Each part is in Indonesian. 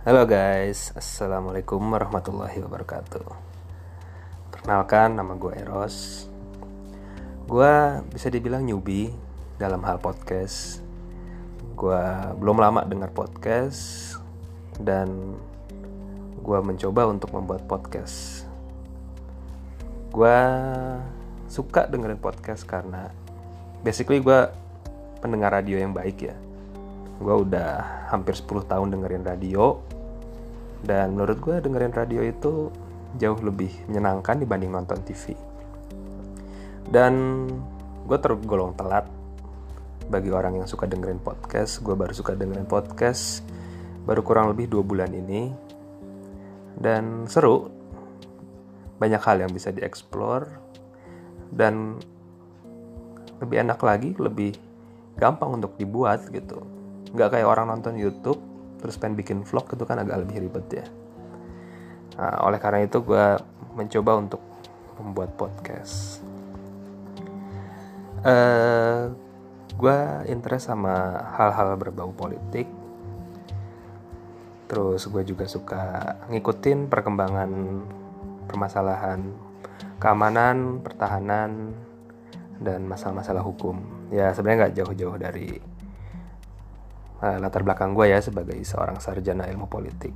Halo guys, Assalamualaikum warahmatullahi wabarakatuh. Perkenalkan, nama gue Eros. Gue bisa dibilang newbie dalam hal podcast. Gue belum lama dengar podcast Dan gue mencoba untuk membuat podcast. Gue suka dengerin podcast karena Basically gue pendengar radio yang baik ya gue udah hampir 10 tahun dengerin radio. Dan menurut gue dengerin radio itu jauh lebih menyenangkan dibanding nonton TV dan gue tergolong telat. Bagi orang yang suka dengerin podcast gue baru suka dengerin podcast baru kurang lebih dua bulan ini. Dan seru. Banyak hal yang bisa dieksplor. Dan lebih enak lagi lebih gampang untuk dibuat gitu nggak kayak orang nonton YouTube terus pengen bikin vlog itu kan agak lebih ribet ya. Nah, oleh karena itu gue mencoba untuk membuat podcast. Uh, gue interest sama hal-hal berbau politik. Terus gue juga suka ngikutin perkembangan permasalahan keamanan pertahanan dan masalah-masalah hukum. Ya sebenarnya nggak jauh-jauh dari uh, latar belakang gue ya sebagai seorang sarjana ilmu politik.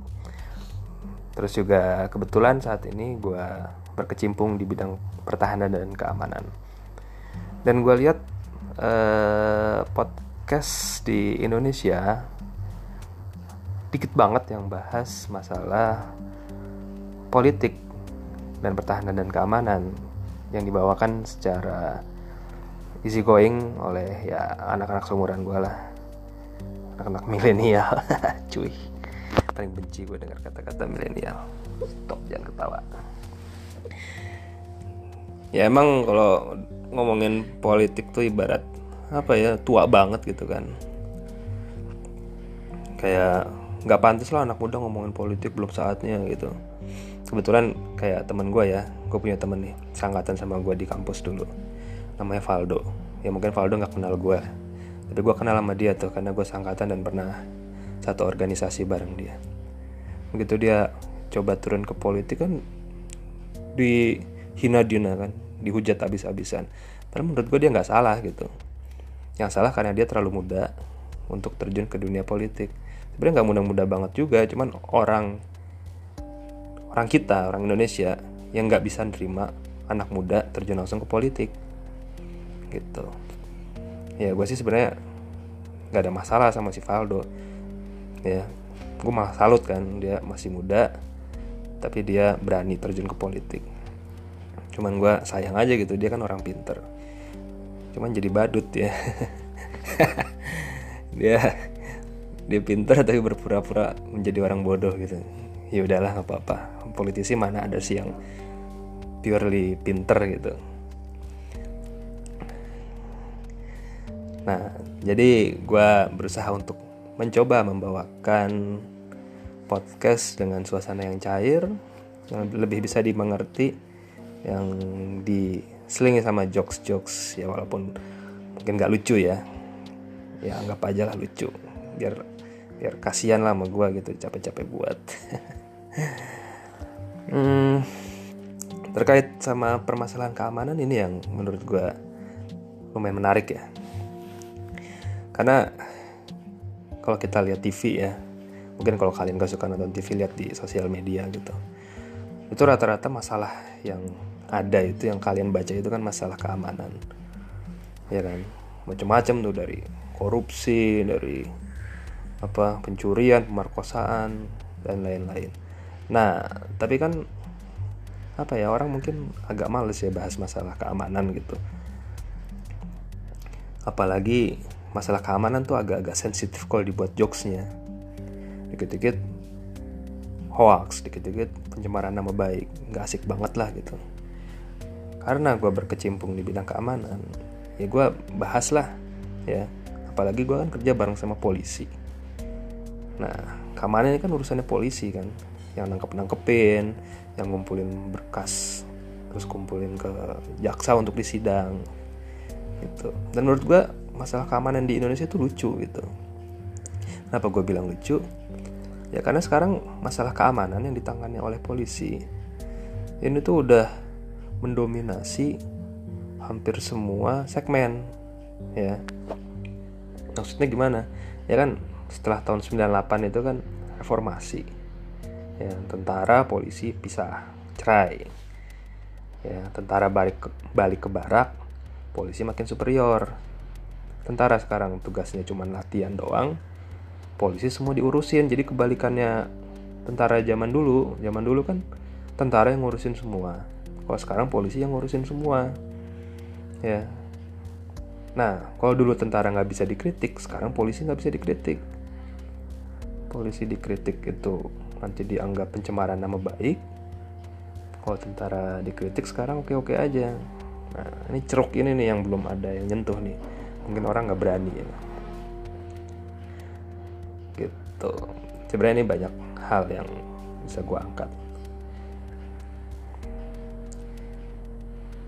Terus juga kebetulan saat ini gue berkecimpung di bidang pertahanan dan keamanan. Dan gue lihat uh, podcast di Indonesia dikit banget yang bahas masalah politik dan pertahanan dan keamanan yang dibawakan secara easy going oleh ya anak-anak seumuran gue lah anak-anak milenial. Cuy paling benci gue dengar kata-kata milenial. Stop jangan ketawa. Ya emang kalau ngomongin politik tuh ibarat apa ya tua banget gitu kan. Kayak nggak pantas lah anak muda ngomongin politik belum saatnya gitu. Kebetulan kayak teman gue ya gue punya temen nih sangkatan sama gue di kampus dulu. Namanya Valdo. Ya mungkin Valdo nggak kenal gue tapi gue kenal sama dia tuh karena gue sangkatan dan pernah satu organisasi bareng dia. Begitu dia coba turun ke politik kan dihina dina kan dihujat abis-abisan. Padahal menurut gue dia nggak salah gitu. Yang salah karena dia terlalu muda untuk terjun ke dunia politik. Sebenarnya nggak muda-muda banget juga cuman orang orang kita orang Indonesia yang nggak bisa nerima anak muda terjun langsung ke politik. Gitu ya gue sih sebenarnya nggak ada masalah sama si Valdo ya gue malah salut kan dia masih muda tapi dia berani terjun ke politik. Cuman gue sayang aja gitu dia kan orang pinter. Cuman jadi badut ya. Dia dia pinter tapi berpura-pura menjadi orang bodoh gitu. Ya udahlah nggak apa-apa. Politisi mana ada sih yang purely pinter gitu Nah, jadi gue berusaha untuk mencoba membawakan podcast dengan suasana yang cair, yang lebih bisa dimengerti, yang diselingi sama jokes-jokes ya walaupun mungkin gak lucu ya, ya anggap aja lah lucu, biar biar kasihan lah sama gue gitu capek-capek buat. hmm, terkait sama permasalahan keamanan ini yang menurut gue lumayan menarik ya karena kalau kita lihat TV ya mungkin kalau kalian gak suka nonton TV lihat di sosial media gitu. Itu rata-rata masalah yang ada itu yang kalian baca itu kan masalah keamanan. Ya kan? Macam-macam tuh dari korupsi dari apa pencurian pemerkosaan dan lain-lain. Nah tapi kan apa ya orang mungkin agak males ya bahas masalah keamanan gitu. Apalagi masalah keamanan tuh agak-agak sensitif kalau dibuat jokesnya. Dikit-dikit hoax dikit-dikit pencemaran nama baik. Nggak asik banget lah gitu. Karena gue berkecimpung di bidang keamanan ya gue bahas lah ya. Apalagi gue kan kerja bareng sama polisi. Nah keamanan ini kan urusannya polisi kan. Yang nangkep nangkepin yang ngumpulin berkas terus kumpulin ke jaksa untuk disidang gitu. Dan menurut gue masalah keamanan di Indonesia itu lucu gitu. Kenapa gue bilang lucu? Ya karena sekarang masalah keamanan yang ditangani oleh polisi ini tuh udah mendominasi hampir semua segmen ya. Maksudnya gimana? Ya kan setelah tahun 98 itu kan reformasi ya tentara polisi pisah cerai. Ya tentara balik ke, balik ke barak polisi makin superior tentara sekarang. Tugasnya cuma latihan doang. Polisi semua diurusin. Jadi kebalikannya tentara zaman dulu. Zaman dulu kan tentara yang ngurusin semua. Kalau sekarang polisi yang ngurusin semua. Ya. Nah kalau dulu tentara nggak bisa dikritik sekarang polisi nggak bisa dikritik. Polisi dikritik itu nanti dianggap pencemaran nama baik. Kalau tentara dikritik sekarang oke oke aja. Nah ini ceruk ini nih yang belum ada yang nyentuh nih mungkin orang nggak berani ya. gitu. Sebenarnya ini banyak hal yang bisa gue angkat.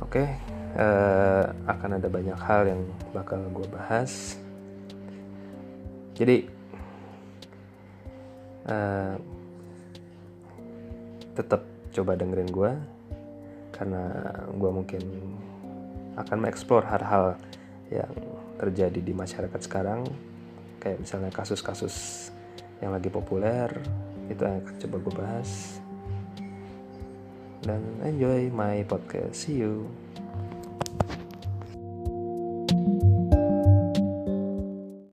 Oke uh, akan ada banyak hal yang bakal gue bahas. Jadi uh, tetap coba dengerin gue karena gue mungkin akan mengeksplor hal-hal yang terjadi di masyarakat sekarang kayak misalnya kasus-kasus yang lagi populer itu yang akan coba gue bahas. Dan enjoy my podcast. See you